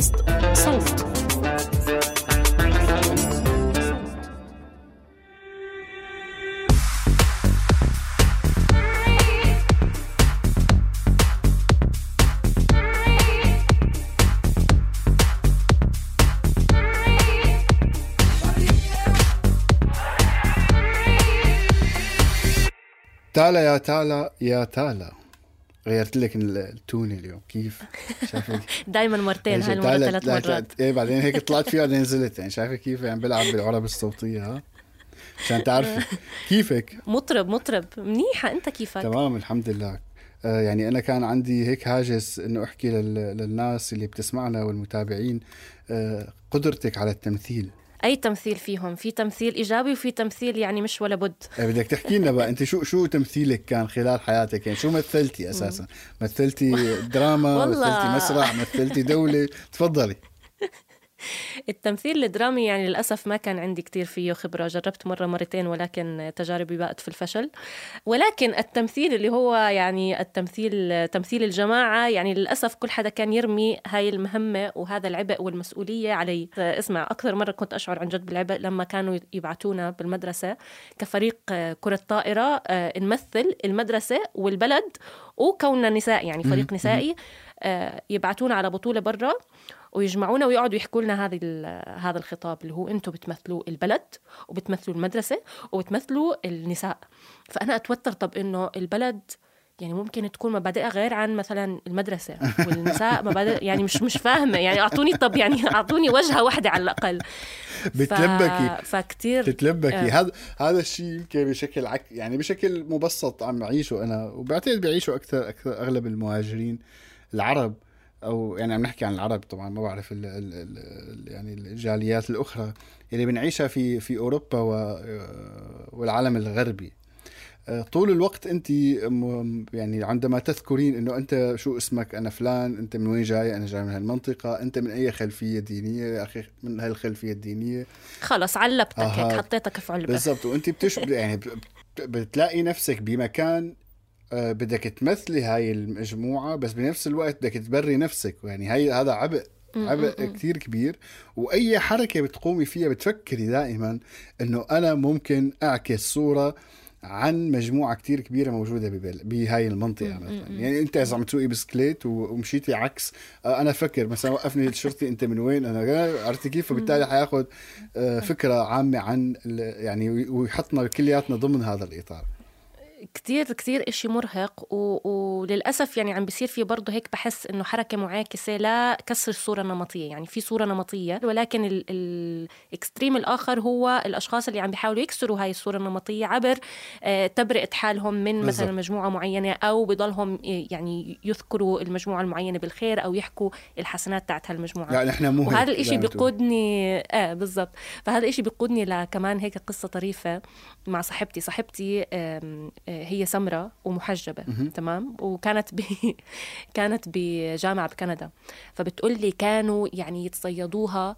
بودكاست صوت. تالا يا تالا يا تالا. غيرت لك ال- التونة اليوم. كيف؟ شايفة دائما مرتين هاي المرة ثلاث لا- مرات. إيه بعدين هيك طلعت فيها بعدين نزلت يعني شايفة كيف؟ يعني بلعب بالعرب الصوتية ها؟ عشان تعرفي. كيفك؟ مطرب مطرب. منيحة. أنت كيفك؟ تمام الحمد لله. آه يعني أنا كان عندي هيك هاجس إنه أحكي لل- للناس اللي بتسمعنا والمتابعين آه قدرتك على التمثيل. أي تمثيل فيهم؟ في تمثيل إيجابي وفي تمثيل يعني مش ولا بد. آه، بدك تحكي لنا بقى أنت شو شو تمثيلك كان خلال حياتك؟ يعني شو مثلتي أساسا؟ مثلتي دراما. مثلتي مسرح مثلتي دولة؟ تفضلي. التمثيل الدرامي يعني للأسف ما كان عندي كتير فيه خبرة. جربت مرة مرتين ولكن تجاربي بقت في الفشل. ولكن التمثيل اللي هو يعني التمثيل تمثيل الجماعة يعني للأسف كل حدا كان يرمي هاي المهمة وهذا العبء والمسؤولية علي. اسمع أكثر مرة كنت أشعر عن جد بالعبء لما كانوا يبعتونا بالمدرسة كفريق كرة طائرة آه، نمثل المدرسة والبلد وكوننا نساء يعني فريق نسائي آه، يبعتونا على بطولة برا. ويجمعونا ويقعدوا يحكوا لنا هذه هذا الخطاب اللي هو أنتم بتمثلوا البلد وبتمثلوا المدرسة وبتمثلوا النساء. فأنا أتوتر طب إنه البلد يعني ممكن تكون مبادئها غير عن مثلا المدرسة والنساء مبادئ يعني مش مش فاهمة. يعني أعطوني طب يعني أعطوني وجهة واحدة على الأقل. بتلبكي. ف... فكتير تتلبكي آه. هذا هذا الشيء يمكن بشكل عك يعني بشكل مبسط عم اعيشه أنا وبعتقد بيعيشه أكثر أكثر أغلب المهاجرين العرب. أو يعني عم نحكي عن العرب طبعا ما بعرف ال ال ال يعني الجاليات الأخرى اللي بنعيشها في في أوروبا والعالم الغربي. آه، طول الوقت أنت يعني عندما تذكرين إنه أنت شو اسمك أنا فلان أنت من وين جاي؟ أنا جاي من هالمنطقة. أنت من أي خلفية دينية يا أخي؟ من هالخلفية الدينية. خلص علبتك هيك. حطيتك في علبة. بالضبط. وأنت بتش يعني بتلاقي نفسك بمكان بدك تمثلي هاي المجموعة بس بنفس الوقت بدك تبري نفسك. يعني هاي هذا عبء عبء كتير كبير. وأي حركة بتقومي فيها بتفكري دائما إنه أنا ممكن أعكس صورة عن مجموعة كتير كبيرة موجودة ببل... بهاي المنطقة مثلا. يعني أنت إذا عم تسوقي بسكليت ومشيتي عكس آه، أنا فكر مثلا وقفني الشرطي أنت من وين؟ أنا عرفتي كيف؟ فبالتالي حياخذ آه، فكرة عامة عن يعني وي- ويحطنا كلياتنا ضمن هذا الإطار. كتير كتير إشي مرهق و... وللأسف يعني عم بيصير في برضه هيك بحس إنه حركة معاكسة لكسر الصورة النمطية يعني في صورة نمطية ولكن ال... الإكستريم الآخر هو الأشخاص اللي عم بيحاولوا يكسروا هاي الصورة النمطية عبر آه، تبرئة حالهم من. مثلا مجموعة معينة أو بضلهم آه، يعني يذكروا المجموعة المعينة بالخير أو يحكوا الحسنات تاعت هالمجموعة لا نحن مو هيك وهذا الإشي. بيقودني آه بالضبط فهذا الإشي بيقودني لكمان هيك قصة طريفة مع صاحبتي صاحبتي آه، هي سمرة ومحجبة تمام؟ وكانت ب... كانت بجامعة بكندا. فبتقول لي كانوا يعني يتصيدوها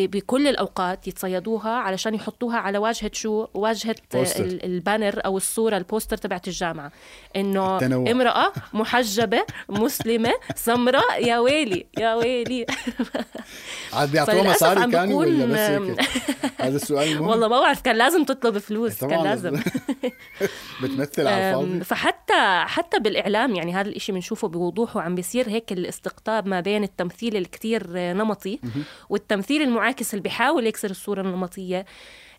بكل الأوقات يتصيدوها علشان يحطوها على واجهة شو واجهة poster. ال- ال banner أو الصورة ال poster تبعت الجامعة. إنه. امرأة محجبة مسلمة سمراء يا ويلي يا ويلي. عاد بيعطوها مصاري كانوا ولا بس هيك هذا السؤال المهم والله ما بعرف كان لازم تطلب فلوس كان لازم. بتمثل على الفاضي. فحتى حتى بالإعلام يعني هذا الإشي بنشوفه بوضوح وعم بيصير هيك الاستقطاب ما بين التمثيل الكتير نمطي والتمثيل المعاكس اللي بيحاول يكسر الصورة النمطية.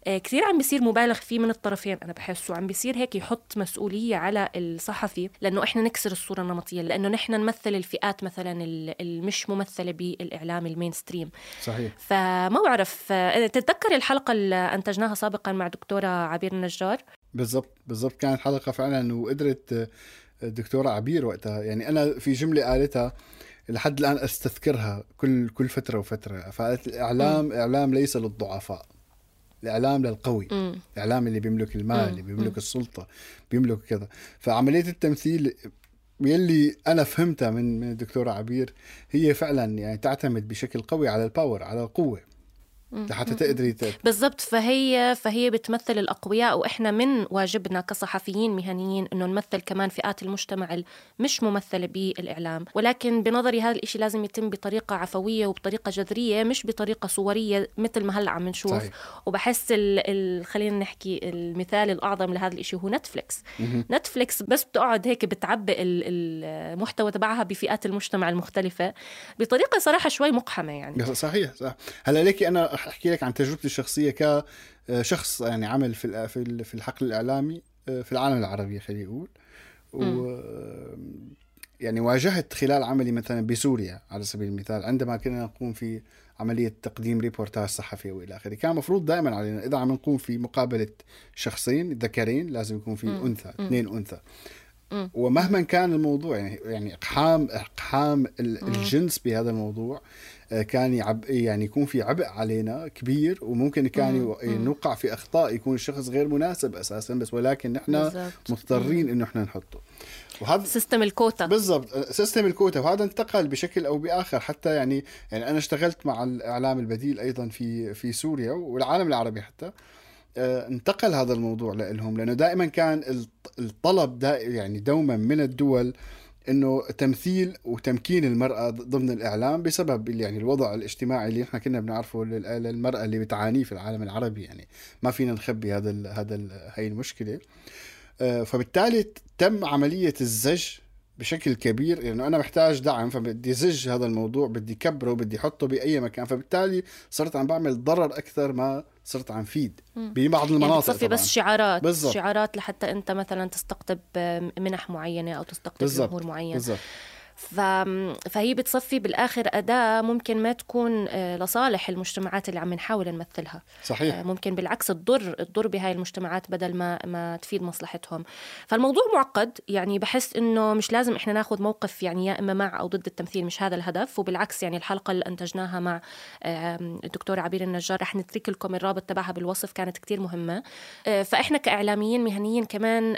آه، كثير عم بيصير مبالغ فيه من الطرفين. أنا بحس وعم بيصير هيك يحط مسؤولية على الصحفي لأنه إحنا نكسر الصورة النمطية لأنه نحن نمثل الفئات مثلا ال- المش ممثلة بالإعلام المين ستريم صحيح. فما بعرف آه، تتذكر الحلقة اللي أنتجناها سابقا مع دكتورة عبير النجار؟ بالضبط بالضبط. كانت حلقة فعلا وقدرت آه، الدكتوره عبير وقتها. يعني أنا في جملة قالتها لحد الآن أستذكرها كل كل فترة وفترة. فقالت الاعلام إعلام ليس للضعفاء. الإعلام للقوي. مم. الإعلام اللي بيملك المال اللي. بيملك السلطة بيملك كذا. فعملية التمثيل يلي أنا فهمتها من من الدكتورة عبير هي فعلا يعني تعتمد بشكل قوي على الباور على القوة. لحتى تقدري بالضبط. فهي فهي بتمثل الأقوياء وإحنا من واجبنا كصحفيين مهنيين إنه نمثل كمان فئات المجتمع المش ممثلة بالإعلام. ولكن بنظري هذا الإشي لازم يتم بطريقة عفوية وبطريقة جذرية مش بطريقة صورية مثل ما هلأ عم نشوف. صحيح. وبحس ال ال خلينا نحكي المثال الأعظم لهذا الإشي هو نتفليكس نتفليكس بس بتقعد هيك بتعبئ ال- المحتوى تبعها بفئات المجتمع المختلفة بطريقة صراحة شوي مقحمة يعني. صحيح صح. هلأ ليكي أنا رح أحكي لك عن تجربتي الشخصية كشخص يعني عمل في في ال- في الحقل الإعلامي آه، في العالم العربي خلينا نقول. و يعني واجهت خلال عملي مثلا بسوريا على سبيل المثال عندما كنا نقوم في عملية تقديم ريبورتاج صحفي وإلى آخره. كان مفروض دائما علينا إذا عم نقوم في مقابلة شخصين ذكرين لازم يكون في أنثى اثنين أنثى. ومهما كان الموضوع يعني يعني إقحام إقحام ال- الجنس بهذا الموضوع. آه، كان يعب يعني يكون في عبء علينا كبير وممكن كان يو- نوقع في أخطاء يكون الشخص غير مناسب أساسا بس ولكن نحن. مضطرين إنه إحنا نحطه. وهذا system الكوتا. بالضبط. system الكوتا. وهذا انتقل بشكل أو بآخر. حتى يعني يعني أنا اشتغلت مع الإعلام البديل أيضا في في سوريا والعالم العربي حتى. آه، انتقل هذا الموضوع لهم لأنه دائما كان الط- الطلب دا يعني دوما من الدول إنه تمثيل وتمكين المرأة ضمن الإعلام بسبب يعني الوضع الاجتماعي اللي إحنا كنا بنعرفه لل- للمرأة اللي بتعانيه في العالم العربي. يعني ما فينا نخبي هذا ال هذا ال هاي المشكلة. آه، فبالتالي تم عملية الزج بشكل كبير. لأنه يعني أنا محتاج دعم فبدي زج هذا الموضوع بدي كبره بدي أحطه بأي مكان. فبالتالي صرت عم بعمل ضرر أكثر ما صرت عم فيد ببعض يعني المناطق بتصفي طبعا. بس شعارات بالضبط. شعارات لحتى أنت مثلا تستقطب منح معينة أو تستقطب جمهور معين. بالضبط. ف... فهي بتصفي بالآخر أداة ممكن ما تكون آه، لصالح المجتمعات اللي عم نحاول نمثلها. صحيح. آه، ممكن بالعكس تضر تضر بهاي المجتمعات بدل ما ما تفيد مصلحتهم. فالموضوع معقد يعني بحس إنه مش لازم إحنا ناخذ موقف يعني يا إما مع أو ضد التمثيل مش هذا الهدف. وبالعكس يعني الحلقة اللي أنتجناها مع الدكتوره عبير النجار رح نترك لكم الرابط تبعها بالوصف كانت كتير مهمة. آه، فإحنا كإعلاميين مهنيين كمان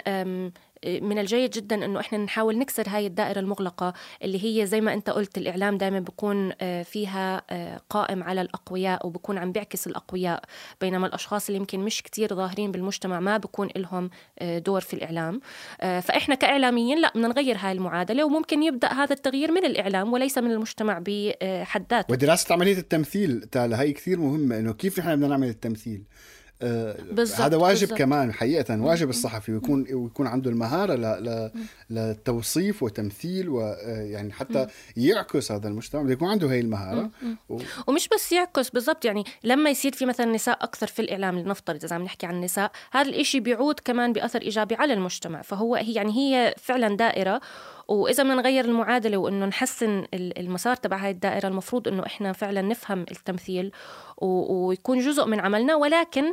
من الجيد جدا إنه إحنا نحاول نكسر هاي الدائرة المغلقة اللي هي زي ما أنت قلت الإعلام دائما بيكون آه، فيها آه، قائم على الأقوياء وبكون عم بيعكس الأقوياء بينما الأشخاص اللي يمكن مش كتير ظاهرين بالمجتمع ما بكون لهم آه، دور في الإعلام. فإحنا كإعلاميين لا بدنا نغير هاي المعادلة وممكن يبدأ هذا التغيير من الإعلام وليس من المجتمع بحد ذاته. ودراسة عملية التمثيل تالا هي كثير مهمة إنه كيف نحن بدنا نعمل التمثيل؟ آه، بالضبط، هذا واجب بالضبط. كمان حقيقة واجب الصحفي ويكون ويكون عنده المهارة ل... ل... لتوصيف وتمثيل ويعني حتى يعكس هذا المجتمع بده يكون عنده هي المهارة. و... ومش بس يعكس بالضبط يعني لما يصير في مثلا نساء أكثر في الإعلام لنفترض إذا عم نحكي عن النساء هذا الإشي بيعود كمان بأثر إيجابي على المجتمع فهو هي يعني هي فعلا دائرة. وإذا بدنا نغير المعادلة وإنه نحسن ال- المسار تبع هاي الدائرة المفروض إنه إحنا فعلا نفهم التمثيل ويكون جزء من عملنا ولكن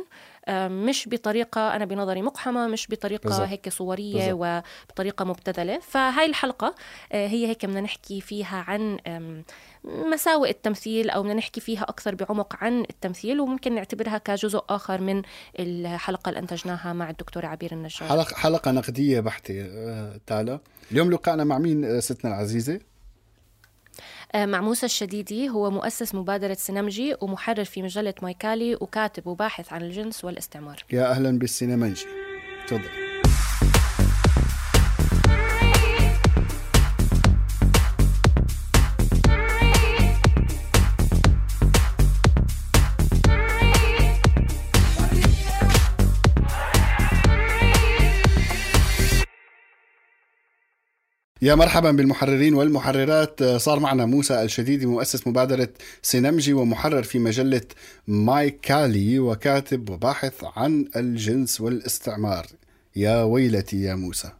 مش بطريقة أنا بنظري مقحمة مش بطريقة بالضبط. هيك صورية بالضبط. وبطريقة مبتذلة فهاي الحلقة آه، هي هيك بدنا نحكي فيها عن مساوئ التمثيل أو بدنا نحكي فيها أكثر بعمق عن التمثيل وممكن نعتبرها كجزء آخر من الحلقة اللي أنتجناها مع الدكتورة عبير النجار حلقة حلقة نقدية بحتة آه، تالا اليوم لقاءنا مع مين آه، ستنا العزيزة آه، مع موسى الشديدي. هو مؤسس مبادرة سينمجي ومحرر في مجلة مايكالي وكاتب وباحث عن الجنس والاستعمار. يا أهلا بالسينمانجي تفضل. يا مرحبا بالمحررين والمحررات. صار معنا موسى الشديدي مؤسس مبادرة سينمجي ومحرر في مجلة ماي كالي وكاتب وباحث عن الجنس والاستعمار. يا ويلتي يا موسى.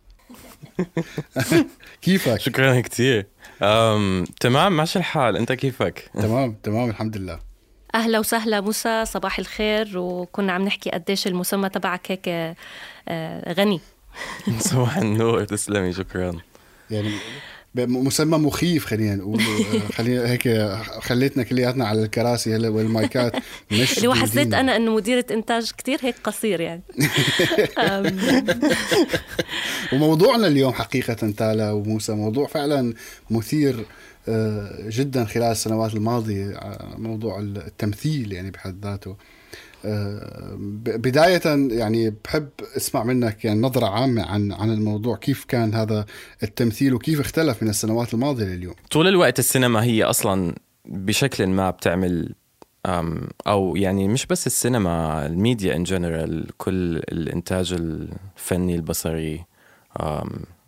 كيفك؟ شكرا كثير تمام ماشي الحال. أنت كيفك؟ تمام تمام الحمد لله. أهلا وسهلا موسى صباح الخير. وكنا عم نحكي قديش المسمى تبعك هيك آه، غني. صباح النور تسلمي شكرا. يعني مسمى مخيف خلينا نقول آه، خلينا هيك خليتنا كلياتنا على الكراسي هلا والمايكات مش اللي حسيت بإيدينا. أنا إنه مديرة إنتاج كتير هيك قصير يعني. وموضوعنا اليوم حقيقة تالا وموسى موضوع فعلا مثير آه، جدا خلال السنوات الماضية آه، موضوع التمثيل يعني بحد ذاته. بداية يعني بحب أسمع منك يعني نظرة عامة عن عن الموضوع. كيف كان هذا التمثيل وكيف اختلف من السنوات الماضية لليوم؟ طول الوقت السينما هي أصلا بشكل ما بتعمل أم، أو يعني مش بس السينما الميديا ان جنرال كل الإنتاج الفني البصري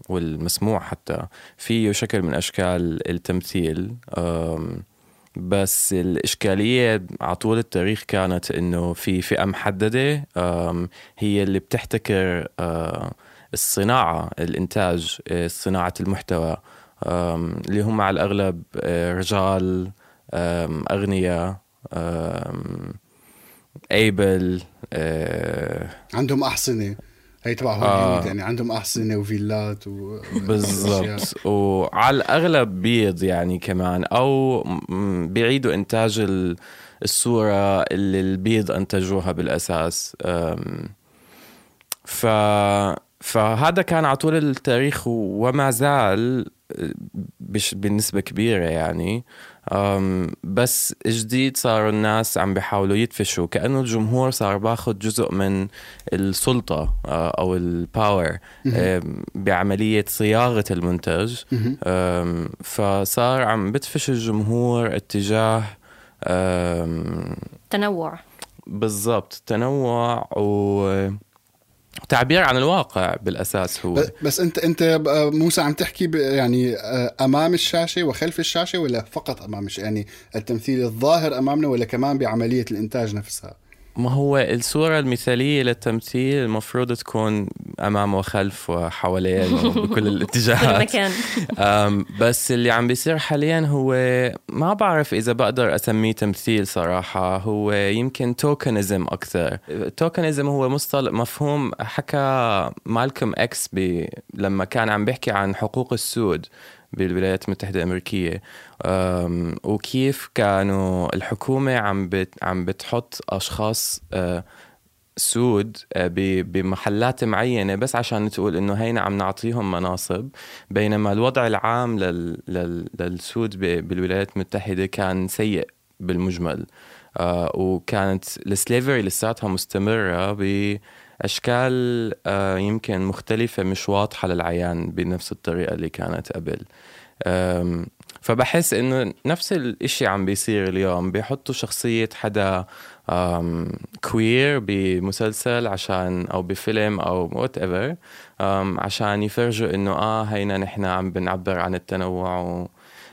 والمسموع حتى فيه شكل من أشكال التمثيل. بس الإشكالية على طول التاريخ كانت إنه في فئة محددة هي اللي بتحتكر أه، الصناعة الإنتاج أه، صناعة المحتوى اللي هم على الأغلب أه، رجال أغنياء ايبل عندهم أحصنة. هي تبع هوليوود يعني عندهم أحصنة وفيلات و. بالضبط. وعلى الأغلب بيض يعني كمان أو بيعيدوا إنتاج ال- الصورة اللي البيض أنتجوها بالأساس. ف فهذا كان على طول التاريخ وما زال بش بنسبة كبيرة يعني. أم، بس جديد صاروا الناس عم بيحاولوا يدفشوا. كأنه الجمهور صار باخد جزء من السلطة آه، أو الباور بعملية صياغة المنتج. أم، فصار عم بدفش الجمهور اتجاه أم، تنوع. بالضبط تنوع و تعبير عن الواقع بالأساس هو. بس انت أنت موسى عم تحكي يعني آه، أمام الشاشة وخلف الشاشة ولا فقط أمام الشاشه يعني التمثيل الظاهر أمامنا ولا كمان بعملية الإنتاج نفسها؟ ما هو الصورة المثالية للتمثيل المفروض تكون أمام وخلف وحوالين وبكل كل الاتجاهات بس اللي عم بيصير حاليا هو ما بعرف إذا بقدر أسميه تمثيل صراحة. هو يمكن توكنزم أكثر. توكنزم هو مصطلح مفهوم حكى مالكوم إكس لما كان عم بيحكي عن حقوق السود. بالولايات المتحدة الأمريكية. أم، وكيف كانوا الحكومة عم بت عم بتحط أشخاص أه، سود آه، ب- بمحلات معينة بس عشان تقول إنه هينا عم نعطيهم مناصب. بينما الوضع العام لل... لل... للسود ب... بالولايات المتحدة كان سيء بالمجمل. آه وكانت ال slavery لساتها مستمرة بأشكال آه يمكن مختلفة مش واضحة للعيان بنفس الطريقة اللي كانت قبل فبحس إنه نفس الإشي عم بيصير اليوم بيحطوا شخصية حدا queer بمسلسل عشان أو بفيلم أو whatever عشان يفرجوا إنه آه هينا نحن عم بنعبر عن التنوع.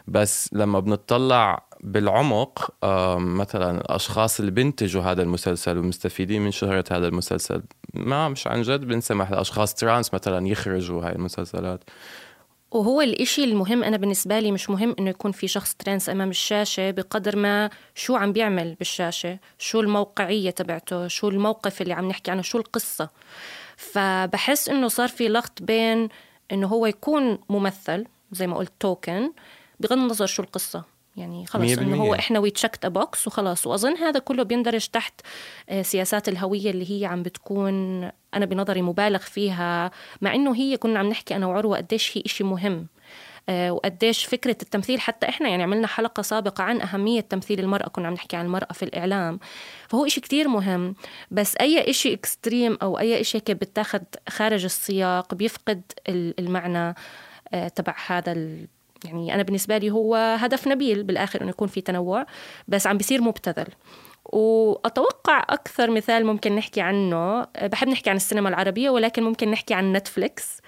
بس لما بنطلع بالعمق آم، مثلا الأشخاص اللي بينتجوا هذا المسلسل ومستفيدين من شهرة هذا المسلسل ما مش عن جد بنسمح لأشخاص trans مثلا يخرجوا هاي المسلسلات. وهو الإشي المهم أنا بالنسبة لي مش مهم إنه يكون في شخص trans أمام الشاشة بقدر ما شو عم بيعمل بالشاشة شو الموقعية تبعته شو الموقف اللي عم نحكي عنه شو القصة. فبحس إنه صار في لغط بين إنه هو يكون ممثل زي ما قلت token بغض النظر شو القصة. يعني خلص مية إنه هو. إحنا we checked box وخلاص. وأظن هذا كله بيندرج تحت آه، سياسات الهوية اللي هي عم بتكون أنا بنظري مبالغ فيها مع إنه هي كنا عم نحكي أنا وعروة قديش هي إشي مهم. آه، وقديش فكرة التمثيل حتى إحنا يعني عملنا حلقة سابقة عن أهمية تمثيل المرأة كنا عم نحكي عن المرأة في الإعلام. فهو إشي كتير مهم. بس أي إشي extreme أو أي إشي هيك بتاخد خارج السياق بيفقد المعنى آه، تبع هذا يعني أنا بالنسبة لي هو هدف نبيل بالآخر إنه يكون في تنوع بس عم بيصير مبتذل. وأتوقع أكثر مثال ممكن نحكي عنه بحب نحكي عن السينما العربية ولكن ممكن نحكي عن نتفليكس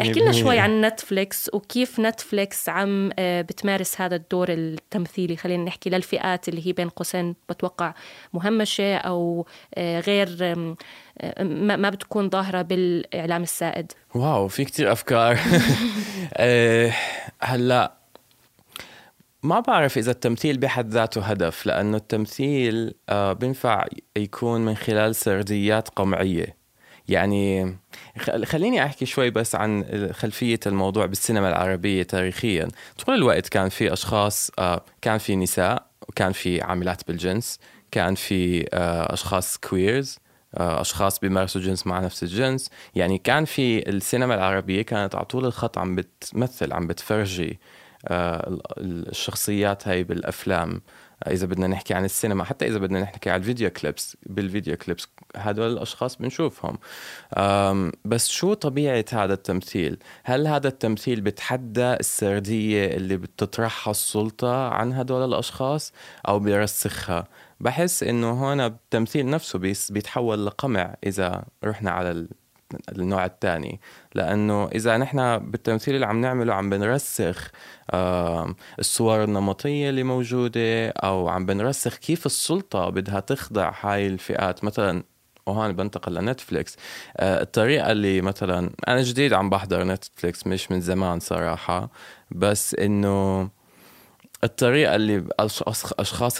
احكي لنا شوي عن نتفليكس وكيف نتفليكس عم آه، بتمارس هذا الدور التمثيلي. خلينا نحكي للفئات اللي هي بين قوسين بتوقع مهمشة أو آه، غير ما بتكون ظاهرة بالإعلام السائد. واو في كتير أفكار. هلأ ما بعرف إذا التمثيل بحد ذاته هدف لأنه التمثيل آه بينفع يكون من خلال سرديات قمعية. يعني خليني أحكي شوي بس عن خلفية الموضوع بالسينما العربية تاريخيا. طول الوقت كان في أشخاص آه كان في نساء وكان في عاملات بالجنس كان في آه أشخاص queers آه، أشخاص بيمارسوا جنس مع نفس الجنس يعني كان في السينما العربية كانت على طول الخط عم بتمثل عم بتفرجي آه، الشخصيات هاي بالأفلام. آه، إذا بدنا نحكي عن السينما حتى إذا بدنا نحكي عن ال video clips بال video clips هدول الأشخاص بنشوفهم. بس شو طبيعة هذا التمثيل؟ هل هذا التمثيل بتحدى السردية اللي بتطرحها السلطة عن هدول الأشخاص أو بيرسخها؟ بحس إنه هون التمثيل نفسه بيتحول لقمع إذا رحنا على النوع الثاني لأنه إذا نحن بالتمثيل اللي عم نعمله عم بنرسخ الصور النمطية اللي موجودة أو عم بنرسخ كيف السلطة بدها تخضع هاي الفئات. مثلا وهون بنتقل لنتفليكس. آه، الطريقة اللي مثلا أنا جديد عم بحضر نتفليكس مش من زمان صراحة. بس إنه الطريقة اللي أشخاص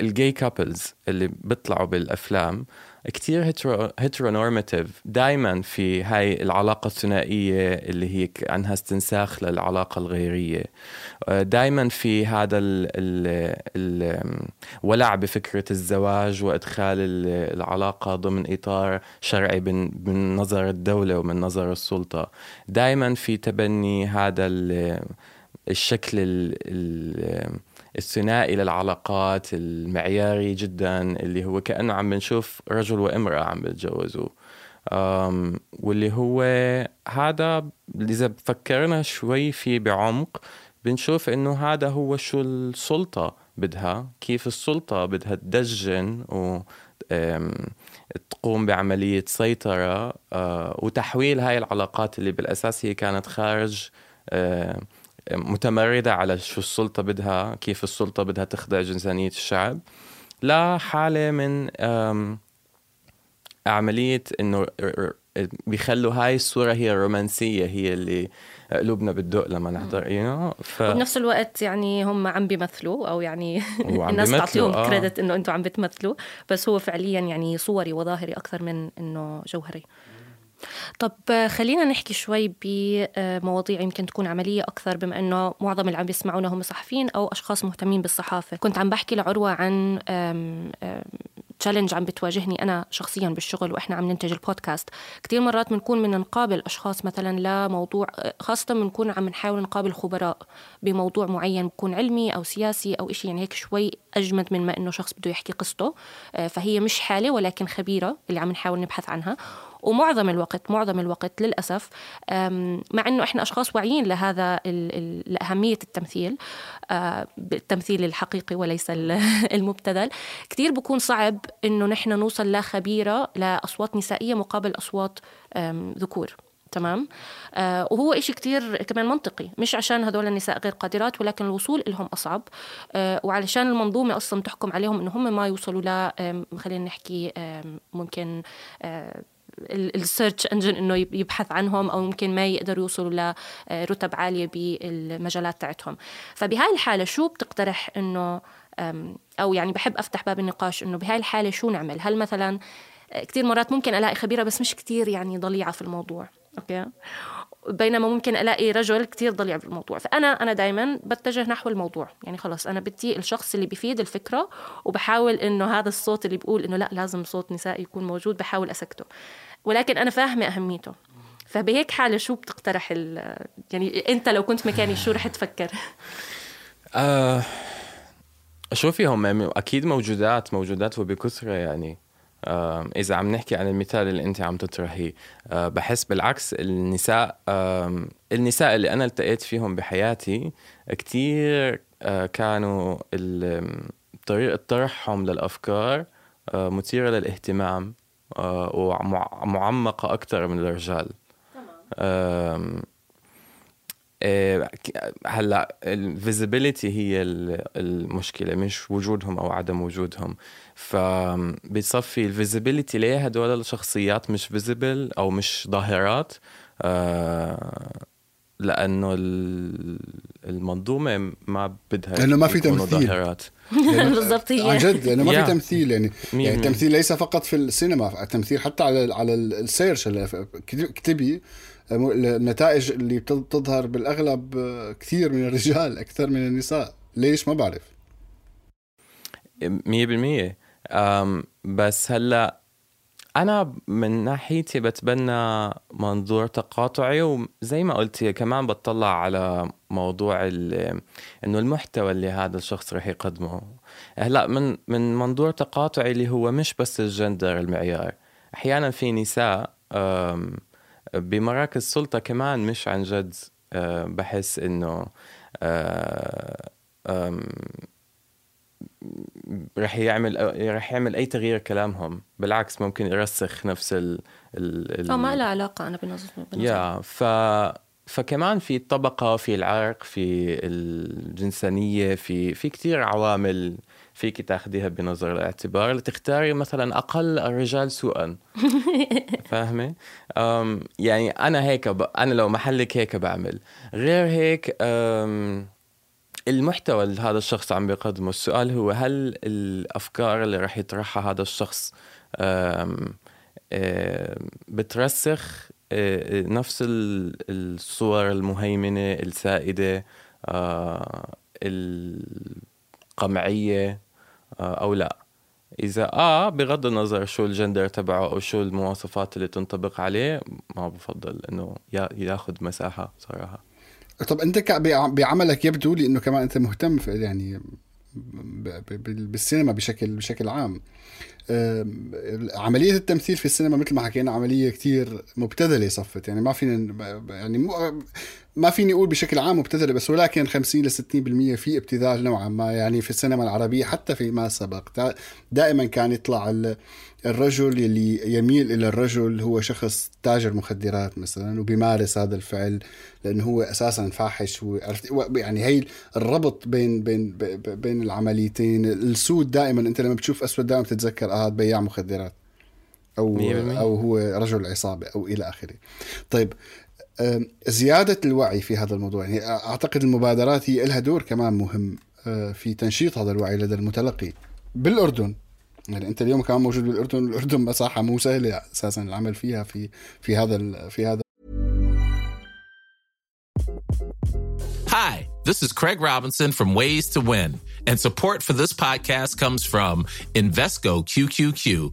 ال gay couples اللي بيطلعوا بالأفلام كتير heteronormative دائما في هاي العلاقة الثنائية اللي هي كأنها استنساخ للعلاقة الغيرية. دائما في هذا الولع بفكرة الزواج وإدخال العلاقة ضمن إطار شرعي من نظر الدولة ومن نظر السلطة. دائما في تبني هذا الشكل الثنائي للعلاقات المعياري جدا اللي هو كأنه عم بنشوف رجل وامرأة عم بيتجوزوا واللي هو هذا إذا فكرنا شوي فيه بعمق بنشوف إنه هذا هو شو السلطة بدها كيف السلطة بدها تدجن و تقوم بعملية سيطرة آه، وتحويل هاي العلاقات اللي بالأساس هي كانت خارج آه، متمردة على شو السلطة بدها كيف السلطة بدها تخضع جنسانية الشعب لحالة من عملية إنه بيخلوا هاي الصورة هي الرومانسية هي اللي قلوبنا بتدق لما نحضر يو know? ف... وبنفس الوقت يعني هم عم بيمثلوا أو يعني الناس تعطيهم آه. كريدت إنه أنتم عم بتمثلوا بس هو فعليا يعني صوري وظاهري أكثر من إنه جوهري طب خلينا نحكي شوي بمواضيع يمكن تكون عملية أكثر بما أنه معظم اللي عم بيسمعونا هم صحفيين أو أشخاص مهتمين بالصحافة. كنت عم بحكي لعروة عن تشالنج عم بتواجهني أنا شخصيا بالشغل وإحنا عم ننتج البودكاست. كثير مرات بنكون من نقابل أشخاص مثلا لموضوع خاصة بنكون عم نحاول نقابل خبراء بموضوع معين بكون علمي أو سياسي أو شيء يعني هيك شوي أجمد من ما إنه شخص بده يحكي قصته. آه، فهي مش حالة ولكن خبيرة اللي عم نحاول نبحث عنها. ومعظم الوقت معظم الوقت للأسف مع أنه إحنا أشخاص واعيين لهذا لأهمية التمثيل آه، التمثيل الحقيقي وليس المبتذل. كثير بكون صعب أنه نحن نوصل لخبيرة لأصوات نسائية مقابل أصوات ذكور تمام؟ آه وهو إشي كتير كمان منطقي. مش عشان هدول النساء غير قادرات ولكن الوصول لهم أصعب. آه وعلشان المنظومة أصلا تحكم عليهم إنه هم ما يوصلوا ل خلينا نحكي ممكن آه ال search engine إنه يبحث عنهم أو ممكن ما يقدروا يوصلوا لرتب عالية بالمجالات تاعتهم. فبهاي الحالة شو بتقترح إنه أو يعني بحب أفتح باب النقاش إنه بهاي الحالة شو نعمل؟ هل مثلا كثير مرات ممكن ألاقي خبيرة بس مش كثير يعني ضليعة في الموضوع. okay. بينما ممكن ألاقي رجل كثير ضليع في الموضوع. فأنا أنا دائما بتجه نحو الموضوع. يعني خلص أنا بدي الشخص اللي بيفيد الفكرة وبحاول إنه هذا الصوت اللي بيقول إنه لا لازم صوت نسائي يكون موجود بحاول أسكته. ولكن أنا فاهمة أهميته. فبهيك حالة شو بتقترح ال... يعني أنت لو كنت مكاني شو رح تفكر؟ آه شوفي هم أكيد موجودات موجودات وبكثرة يعني. إذا عم نحكي عن المثال اللي أنت عم تطرحيه آه بحس بالعكس النساء النساء اللي أنا التقيت فيهم بحياتي كثير آه كانوا طريقة طرحهم للأفكار آه مثيرة للاهتمام ومعمقة أكثر من الرجال. تمام. إيه، هلأ ال visibility هي المشكلة مش وجودهم أو عدم وجودهم. فبتصفي ال visibility ليه هدول الشخصيات مش visible أو مش ظاهرات آه، لأنه المنظومة ما بدها لأنه ما في تمثيل. ظاهرات. يعني بالضبط هي. عن جد لأنه ما في تمثيل يعني يعني التمثيل ليس فقط في السينما التمثيل حتى على على السيرش اكتبي النتائج اللي بتظهر بالأغلب كثير من الرجال أكثر من النساء. ليش؟ ما بعرف. 100% بس هلا أنا من ناحيتي بتبنى منظور تقاطعي وزي ما قلت كمان بتطلع على موضوع إنه المحتوى اللي هذا الشخص رح يقدمه. هلا من من منظور تقاطعي اللي هو مش بس الجندر المعيار أحيانا في نساء بمراكز سلطة كمان مش عن جد آه، بحس إنه آه، رح يعمل رح يعمل أي تغيير كلامهم. بالعكس ممكن يرسخ نفس ال ال آه ما لها علاقة أنا بنظري يا ف فكمان في الطبقة في العرق في الجنسانية في في كثير عوامل فيك تاخذيها بنظر الاعتبار. لتختاري مثلا أقل الرجال سوءا. فاهمة؟ يعني أنا هيك ب... أنا لو محلك هيك بعمل. غير هيك المحتوى اللي هذا الشخص عم بيقدمه. السؤال هو هل الأفكار اللي راح يطرحها هذا الشخص بترسخ نفس الصور المهيمنة السائدة القمعية أو لا؟ إذا آه بغض النظر شو الجندر تبعه أو شو المواصفات اللي تنطبق عليه ما بفضل إنه ياخذ مساحة صراحة. طب انت بعملك يبدو لي انه كمان انت مهتم في يعني بالسينما بشكل بشكل عام. عملية التمثيل في السينما مثل ما حكينا عملية كتير مبتذلة صفت. يعني ما فينا يعني ما فيني أقول بشكل عام مبتذلة بس ولكن 50 ل 60% في ابتذال نوعا ما يعني في السينما العربية حتى في ما سبق. دائما كان يطلع الرجل اللي يميل إلى الرجل هو شخص تاجر مخدرات مثلا وبيمارس هذا الفعل لأنه هو أساسا فاحش يعني هي الربط بين بين بين العمليتين. السود دائما أنت لما بتشوف أسود دائما بتتذكر آه بياع مخدرات أو أو هو رجل عصابة أو إلى آخره. طيب زيادة الوعي في هذا الموضوع. يعني أعتقد المبادرات هي لها دور كمان مهم في تنشيط هذا الوعي لدى المتلقي. بالأردن يعني أنت اليوم كمان موجود بالأردن الأردن مساحة مو سهلة أساسا العمل فيها في في هذا في هذا. Hi, this is Craig Robinson from Ways to Win, and support for this podcast comes from Invesco QQQ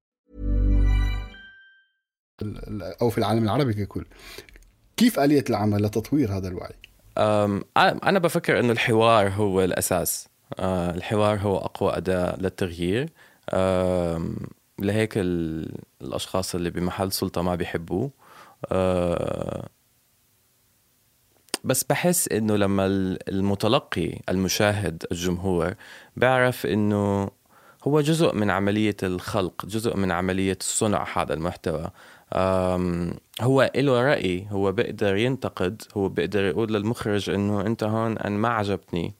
أو في العالم العربي ككل. كيف آلية العمل لتطوير هذا الوعي؟ أنا بفكر إنه الحوار هو الأساس. الحوار هو أقوى أداة للتغيير. لهيك الأشخاص اللي بمحل سلطة ما بيحبوه. بس بحس إنه لما المتلقي المشاهد الجمهور بيعرف إنه هو جزء من عملية الخلق جزء من عملية صنع هذا المحتوى. هو له رأي هو بيقدر ينتقد هو بيقدر يقول للمخرج إنه أنت هون أنا ما عجبتني.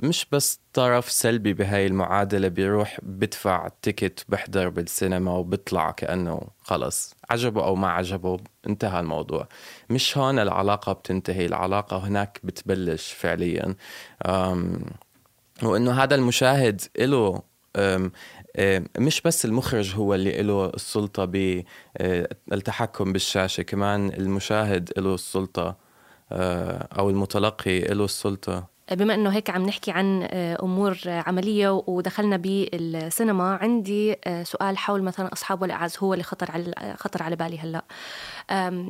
مش بس طرف سلبي بهاي المعادلة بيروح بدفع تيكت بحضر بالسينما وبيطلع كأنه خلص عجبه أو ما عجبه انتهى الموضوع. مش هون العلاقة بتنتهي العلاقة هناك بتبلش فعليا. وإنه هذا المشاهد له مش بس المخرج هو اللي له السلطة بالتحكم بالشاشة كمان المشاهد له السلطة آه، أو المتلقي له السلطة. بما إنه هيك عم نحكي عن آه، أمور عملية ودخلنا بالسينما عندي آه، سؤال حول مثلا أصحاب والاعز هو اللي خطر على خطر على بالي هلأ.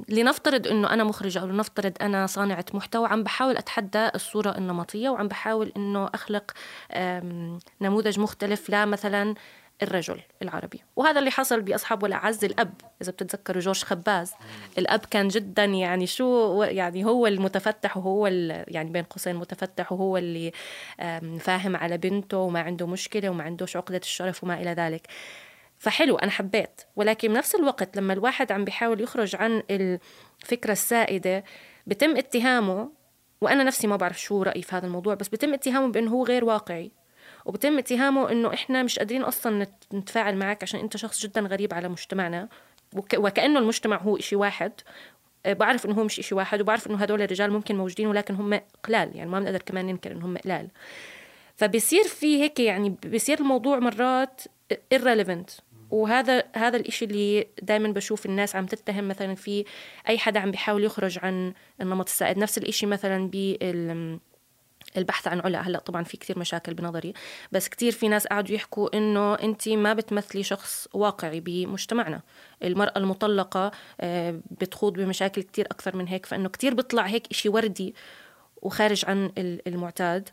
لنفترض إنه أنا مخرجة أو لنفترض أنا صانعة محتوى عم بحاول أتحدى الصورة النمطية وعم بحاول إنه أخلق نموذج مختلف لا مثلا الرجل العربي. وهذا اللي حصل بأصحاب والأعز الأب. إذا بتتذكروا جورج خباز الأب كان جدا يعني شو يعني هو المتفتح وهو يعني بين قوسين متفتح وهو اللي فاهم على بنته وما عنده مشكلة وما عندوش عقدة الشرف وما إلى ذلك. فحلو أنا حبيت. ولكن بنفس الوقت لما الواحد عم بيحاول يخرج عن الفكرة السائدة بتم اتهامه. وأنا نفسي ما بعرف شو رأيي في هذا الموضوع بس بتم اتهامه بأنه هو غير واقعي. وبتم اتهامه إنه إحنا مش قادرين أصلا نتفاعل معك عشان أنت شخص جدا غريب على مجتمعنا. وك وكأنه المجتمع هو إشي واحد. آه، بعرف إنه هو مش إشي واحد وبعرف إنه هدول الرجال ممكن موجودين ولكن هم قلال. يعني ما بنقدر كمان ننكر إنهم قلال. فبصير في هيك يعني بصير الموضوع مرات irrelevant. وهذا هذا الإشي اللي دائما بشوف الناس عم تتهم مثلا في أي حدا عم بيحاول يخرج عن النمط السائد. نفس الإشي مثلا بال البحث عن علا هلأ طبعا في كثير مشاكل بنظري بس كثير في ناس قعدوا يحكوا إنه أنت ما بتمثلي شخص واقعي بمجتمعنا. المرأة المطلقة آه، بتخوض بمشاكل كثير أكثر من هيك فإنه كثير بيطلع هيك إشي وردي وخارج عن المعتاد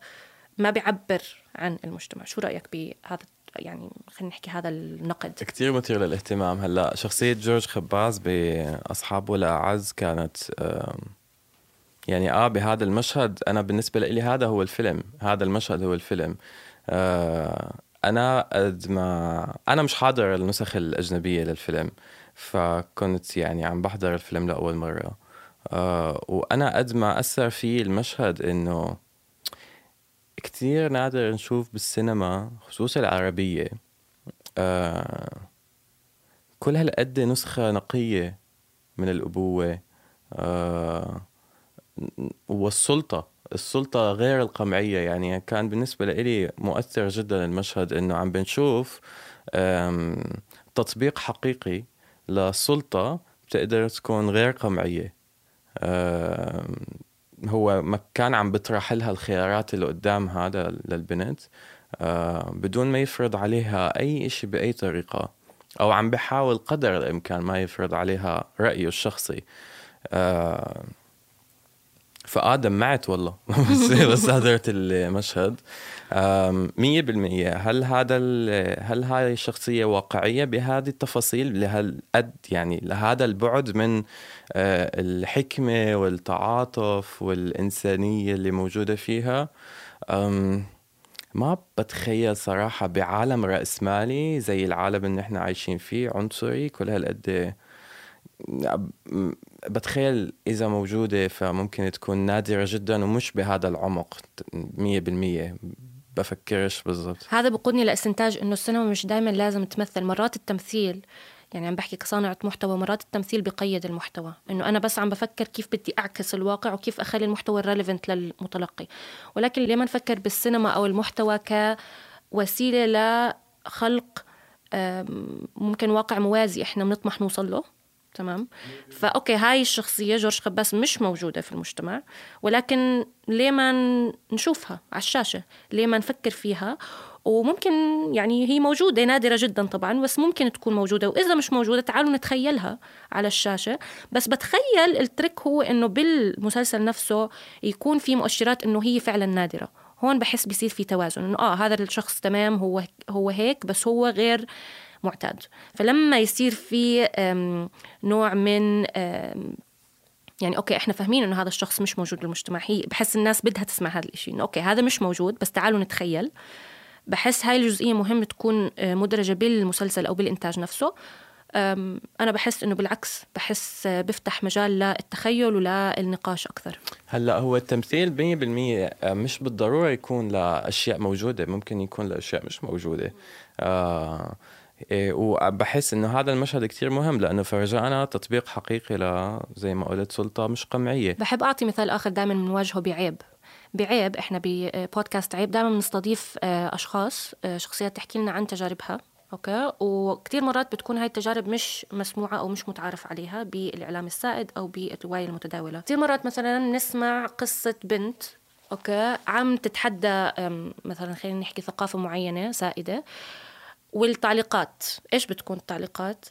ما بيعبر عن المجتمع. شو رأيك بهذا يعني خلينا نحكي هذا النقد؟ كثير مثير للاهتمام. هلأ شخصية جورج خباز باصحاب ولا اعز كانت يعني آه بهذا المشهد أنا بالنسبة لي هذا هو الفيلم هذا المشهد هو الفيلم. آه أنا قد ما أنا مش حاضر النسخ الأجنبية للفيلم فكنت يعني عم بحضر الفيلم لأول مرة. آه وأنا قد ما أثر في المشهد إنه كتير نادر نشوف بالسينما خصوصا العربية. آه كل هالقد نسخة نقية من الأبوة. آه والسلطة السلطة غير القمعية. يعني كان بالنسبة لي مؤثر جدا المشهد إنه عم بنشوف تطبيق حقيقي لسلطة بتقدر تكون غير قمعية. هو ما كان عم بيطرح لها الخيارات اللي قدام هذا للبنت. بدون ما يفرض عليها أي شيء بأي طريقة أو عم بحاول قدر الإمكان ما يفرض عليها رأيه الشخصي. فاه دمعت والله. بس بس حضرت المشهد مية بالمية. هل هذا هل هاي الشخصية واقعية بهذه التفاصيل؟ لهالقد يعني لهذا البعد من آه، الحكمة والتعاطف والإنسانية اللي موجودة فيها. ما بتخيل صراحة بعالم رأسمالي زي العالم اللي إحنا عايشين فيه. عنصري كل هالقد بتخيل إذا موجودة فممكن تكون نادرة جدا ومش بهذا العمق. مية بالمية بفكرش بالضبط. هذا بقودني لإستنتاج إنه السينما مش دائما لازم تمثل. مرات التمثيل يعني عم بحكي كصانعة محتوى مرات التمثيل بقيد المحتوى. إنه أنا بس عم بفكر كيف بدي أعكس الواقع وكيف أخلي المحتوى relevant للمتلقي. ولكن ليه ما نفكر بالسينما أو المحتوى كوسيلة لخلق ممكن واقع موازي إحنا بنطمح نوصل له. تمام؟ ف okay هاي الشخصية جورج خباس مش موجودة في المجتمع ولكن ليه ما نشوفها على الشاشة ليه ما نفكر فيها وممكن يعني هي موجودة نادرة جدا طبعا بس ممكن تكون موجودة وإذا مش موجودة تعالوا نتخيلها على الشاشة. بس بتخيل التريك هو إنه بالمسلسل نفسه يكون في مؤشرات إنه هي فعلا نادرة. هون بحس بيصير في توازن إنه آه هذا الشخص تمام هو هو هيك بس هو غير معتاد. فلما يصير في نوع من يعني okay إحنا فاهمين إنه هذا الشخص مش موجود بالمجتمع هي بحس الناس بدها تسمع هذا الشيء إنه okay هذا مش موجود بس تعالوا نتخيل. بحس هاي الجزئية مهم تكون آه، مدرجة بالمسلسل أو بالإنتاج نفسه. أم، أنا بحس إنه بالعكس بحس آه، بفتح مجال للتخيل وللنقاش أكثر. هلأ هو التمثيل 100% مش بالضرورة يكون لأشياء موجودة ممكن يكون لأشياء مش موجودة. آه وبحس إنه هذا المشهد كتير مهم لأنه فرجعنا تطبيق حقيقي ل زي ما قلت سلطة مش قمعية. بحب أعطي مثال آخر دائما بنواجهه بعيب. بعيب إحنا ببودكاست عيب دائما بنستضيف آه، أشخاص آه، شخصيات تحكي لنا عن تجاربها أوكي؟ وكثير مرات بتكون هاي التجارب مش مسموعة أو مش متعارف عليها بالإعلام السائد أو بالرواية المتداولة. كثير مرات مثلا نسمع قصة بنت Okay? عم تتحدى مثلا خلينا نحكي ثقافة معينة سائدة. والتعليقات. إيش بتكون التعليقات؟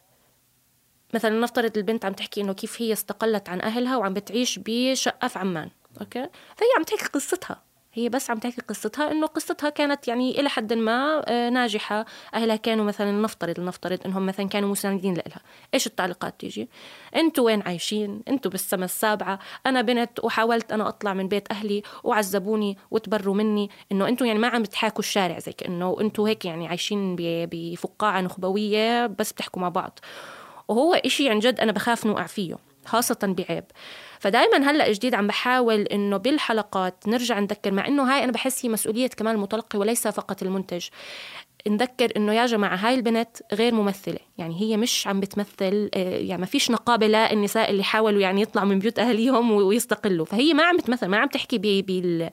مثلا نفترض البنت عم تحكي إنه كيف هي استقلت عن أهلها وعم بتعيش بشقة في عمان okay? فهي عم تحكي قصتها. هي بس عم تحكي قصتها إنه قصتها كانت يعني إلى حد ما آه، ناجحة. أهلها كانوا مثلا نفترض نفترض إنهم مثلا كانوا مساندين لها إيش التعليقات تيجي؟ أنتوا وين عايشين؟ أنتوا بالسما السابعة. أنا بنت وحاولت أنا أطلع من بيت أهلي وعذبوني وتبروا مني. إنه أنتوا يعني ما عم بتحاكوا الشارع زي كأنه أنتوا هيك يعني عايشين بفقاعة نخبوية بس بتحكوا مع بعض. وهو إشي عن جد أنا بخاف نوقع فيه. خاصة بعيب. فدائما هلأ جديد عم بحاول إنه بالحلقات نرجع نذكر مع إنه هاي أنا بحس هي مسؤولية كمان المتلقي وليس فقط المنتج. نذكر إنه يا جماعة هاي البنت غير ممثلة يعني هي مش عم بتمثل آه، يعني ما فيش نقابة للنساء اللي حاولوا يعني يطلعوا من بيوت أهاليهم ويستقلوا. فهي ما عم بتمثل ما عم تحكي بال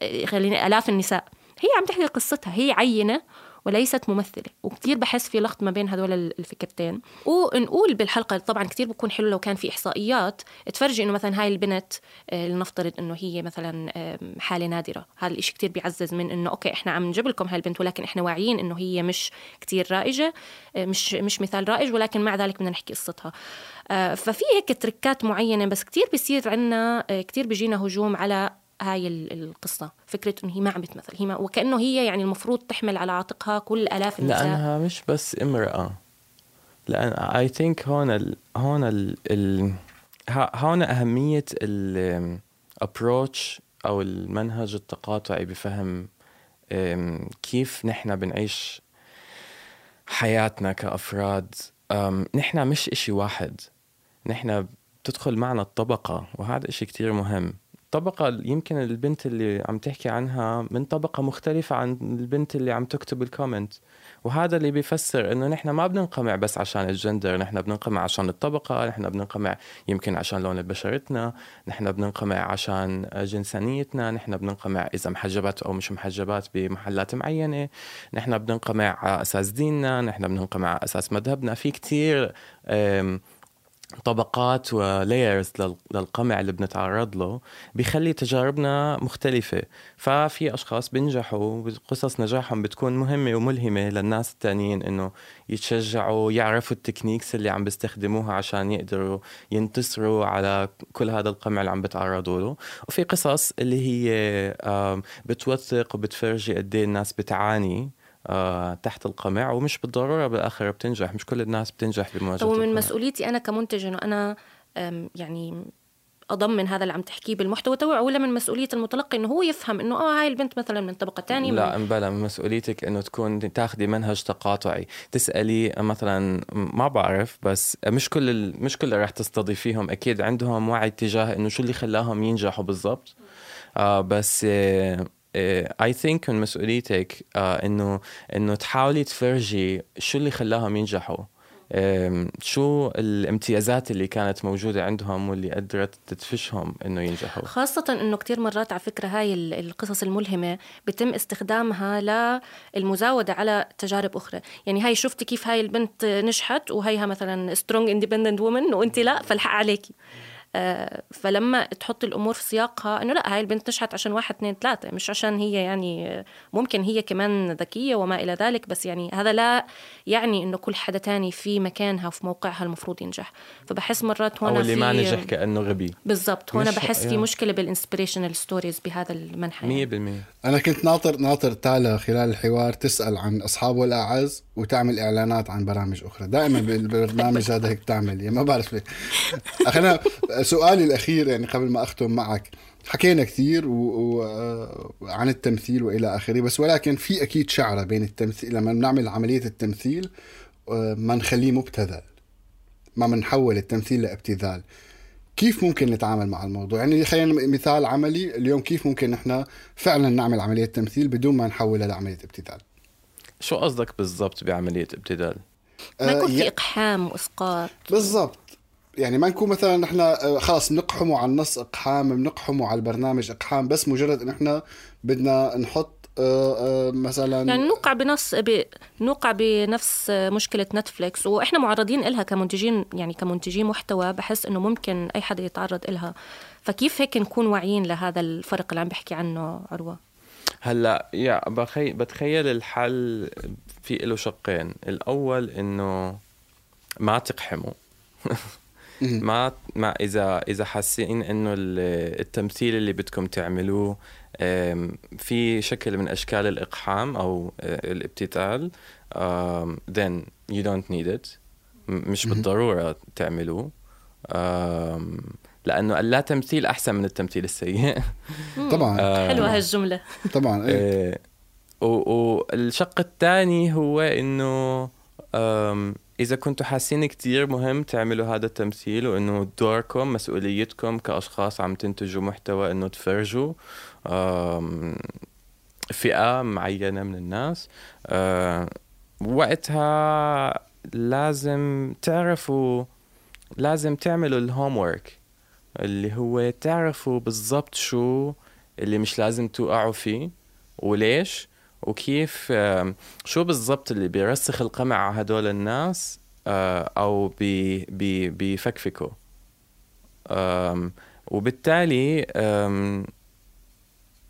آه، خليني آلاف النساء. هي عم تحكي قصتها هي عينة وليست ممثلة. وكتير بحس في لخط ما بين هدول الفكرتين. ونقول بالحلقة طبعا كتير بكون حلو لو كان في إحصائيات تفرجي إنه مثلا هاي البنت آه، لنفترض إنه هي مثلا حالة نادرة. هذا الإشي كتير بيعزز من إنه أوكي إحنا عم نجيب لكم هاي البنت ولكن إحنا واعيين إنه هي مش كتير رائجة آه، مش مش مثال رائج ولكن مع ذلك بدنا نحكي قصتها. آه، ففي هيك تركات معينة بس كتير بيصير عنا آه، كتير بيجينا هجوم على هاي ال- القصة. فكرة إنه هي ما عم بتمثل. هي ما وكأنه هي يعني المفروض تحمل على عاتقها كل آلاف النساء. لأنها مش بس إمرأة. لأن I think هون ال هون ال ال ها- هون أهمية ال approach أو المنهج التقاطعي بفهم كيف نحن بنعيش حياتنا كأفراد. نحن مش إشي واحد. نحن بتدخل معنا الطبقة وهذا إشي كتير مهم. طبقة يمكن البنت اللي عم تحكي عنها من طبقة مختلفة عن البنت اللي عم تكتب الكومنت وهذا اللي بيفسر إنه نحن ما بننقمع بس عشان الجندر نحن بننقمع عشان الطبقة نحن بننقمع يمكن عشان لون بشرتنا نحن بننقمع عشان جنسانيتنا نحن بننقمع إذا محجبات أو مش محجبات بمحلات معينة نحن بننقمع على أساس ديننا نحن بننقمع على أساس مذهبنا. في كتير طبقات ولايرز للقمع اللي بنتعرض له بيخلي تجاربنا مختلفة. ففي أشخاص بينجحوا قصص نجاحهم بتكون مهمة وملهمة للناس التانيين إنه يتشجعوا يعرفوا التكنيكس اللي عم بيستخدموها عشان يقدروا ينتصروا على كل هذا القمع اللي عم بتعرضوا له. وفي قصص اللي هي بتوثق وبتفرجي قد إيه الناس بتعاني. تحت القمع ومش بالضرورة بالآخر بتنجح مش كل الناس بتنجح بمواجهة ومن. مسؤوليتي أنا كمنتج إنه أنا أم، يعني أضمن هذا اللي عم تحكيه بالمحتوى تبعه ولا من مسؤولية المتلقي إنه هو يفهم إنه آه هاي البنت مثلا من طبقة تانية لا من مبلا من مسؤوليتك إنه تكون تاخذي منهج تقاطعي. تسألي مثلا ما بعرف بس مش كل ال... مش كل اللي رح تستضيفيهم. أكيد عندهم وعي تجاه إنه شو اللي خلاهم ينجحوا بالضبط. آه بس اي ثينك من مسؤوليتك آه إنه إنه تحاولي تفرجي شو اللي خلاهم ينجحوا. شو الامتيازات اللي كانت موجودة عندهم واللي قدرت تدفشهم إنه ينجحوا. خاصة إنه كتير مرات على فكرة هاي ال- القصص الملهمة بيتم استخدامها للمزاودة على تجارب أخرى. يعني هاي شفتي كيف هاي البنت نجحت وهيها مثلا strong independent woman وانت لا فالحق عليكي. آه، فلما تحط الأمور في سياقها إنه لا هاي البنت نجحت عشان واحد اثنين ثلاثة مش عشان هي يعني آه، ممكن هي كمان ذكية وما إلى ذلك بس يعني هذا لا يعني إنه كل حدا تاني في مكانها وفي موقعها المفروض ينجح. فبحس مرات هون أو اللي في ما نجح كأنه غبي. بالضبط هون بحس في. مشكلة بال inspirational stories بهذا المنحى 100% يعني. أنا كنت ناطر ناطر تالا خلال الحوار تسأل عن اصحابه الاعز وتعمل إعلانات عن برامج أخرى. دائما بالبرنامج هذا هيك بتعمل يعني ما بعرف ليه. خلينا سؤالي الأخير يعني قبل ما أختم معك. حكينا كثير و... و... آه، عن التمثيل وإلى آخره بس ولكن في أكيد شعرة بين التمثيل لما بنعمل عملية التمثيل آه، ما نخليه مبتذل ما بنحول التمثيل لابتذال. كيف ممكن نتعامل مع الموضوع؟ يعني خلينا مثال عملي اليوم كيف ممكن نحن فعلا نعمل عملية تمثيل بدون ما نحولها لعمليه ابتذال؟ شو قصدك بالضبط بعملية ابتذال؟ ما يكون آه، في يا- إقحام وإسقاط. بالضبط. يعني ما نكون مثلا نحن آه، خلص بنقحمه على النص إقحام بنقحمه على البرنامج إقحام بس مجرد إن إحنا بدنا نحط آه، آه، مثلا يعني نوقع بنص ب... نوقع بنفس مشكلة نتفليكس. وإحنا معرضين إلها كمنتجين يعني كمنتجين محتوى بحس إنه ممكن أي حدا يتعرض إلها. فكيف هيك نكون واعيين لهذا الفرق اللي عم بحكي عنه عروة؟ هلأ يا بخي بتخيل الحل في له شقين. الأول إنه ما تقحموا. ما ما إذا إذا حاسين إنه ال- التمثيل اللي بدكم تعملوه في شكل من أشكال الإقحام أو الابتذال أم، then you don't need it. مش بالضرورة تعملوه. لأنه اللا تمثيل أحسن من التمثيل السيء. طبعا. حلوة هالجملة. طبعا إيه. و- والشق الثاني هو إنه إذا كنتوا حاسين كتير مهم تعملوا هذا التمثيل وإنه دوركم مسؤوليتكم كأشخاص عم تنتجوا محتوى إنه تفرجوا أم، فئة معينة من الناس. وقتها لازم تعرفوا لازم تعملوا الهوم ورك اللي هو تعرفوا بالضبط شو اللي مش لازم توقعوا فيه وليش. وكيف شو بالضبط اللي بيرسخ القمع على هدول الناس آه، أو بي بي بيفكفكوا. وبالتالي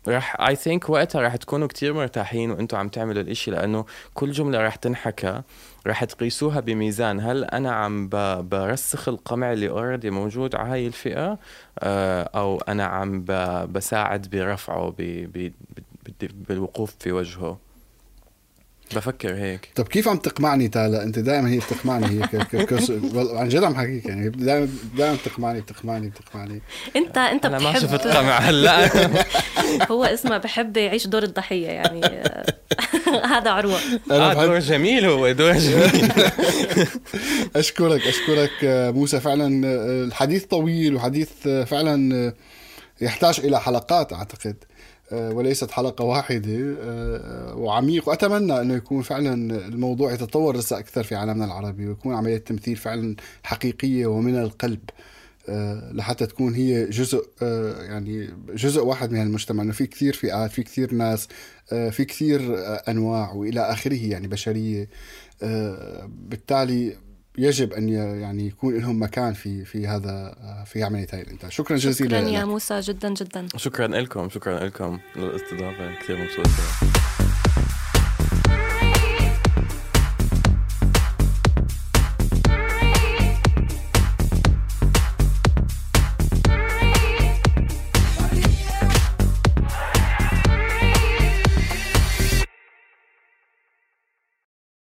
راح I think وقتها راح تكونوا كتير مرتاحين وأنتم عم تعملوا الإشي لأنه كل جملة راح تنحكى راح تقيسوها بميزان. هل أنا عم برسخ القمع اللي already موجود على هاي الفئة؟ آه، أو أنا عم بساعد برفعه بالوقوف في وجهه. بفكر هيك. طب كيف عم تقمعني تالا؟ انت دائما هي بتقمعني هي ك- ك- كس- عن جد عم حكيك يعني دائما دائما بتقمعني بتقمعني بتقمعني. أنت أنت أنا ما شفت بتحب قمع هلا. هو اسمه بحب يعيش دور الضحية يعني. هذا عروة. آه دور جميل هو دور جميل. أشكرك أشكرك موسى. فعلا آه، الحديث طويل وحديث آه، فعلا آه، يحتاج إلى حلقات أعتقد. وليست حلقة واحدة آه، وعميق. وأتمنى أنه يكون فعلا الموضوع يتطور لسه أكثر في عالمنا العربي ويكون عملية تمثيل فعلا حقيقية ومن القلب آه، لحتى تكون هي جزء آه، يعني جزء واحد من المجتمع. إنه في كثير فئات في كثير ناس آه، في كثير آه، أنواع وإلى آخره يعني بشرية آه، بالتالي يجب أن يعني يكون لهم مكان في في هذا في عملية هاي الإنتاج. شكرا جزيلا شكرا يا لك. موسى جدا جدا. شكرا لكم شكرا لكم. للاستضافة كثير مبسوط.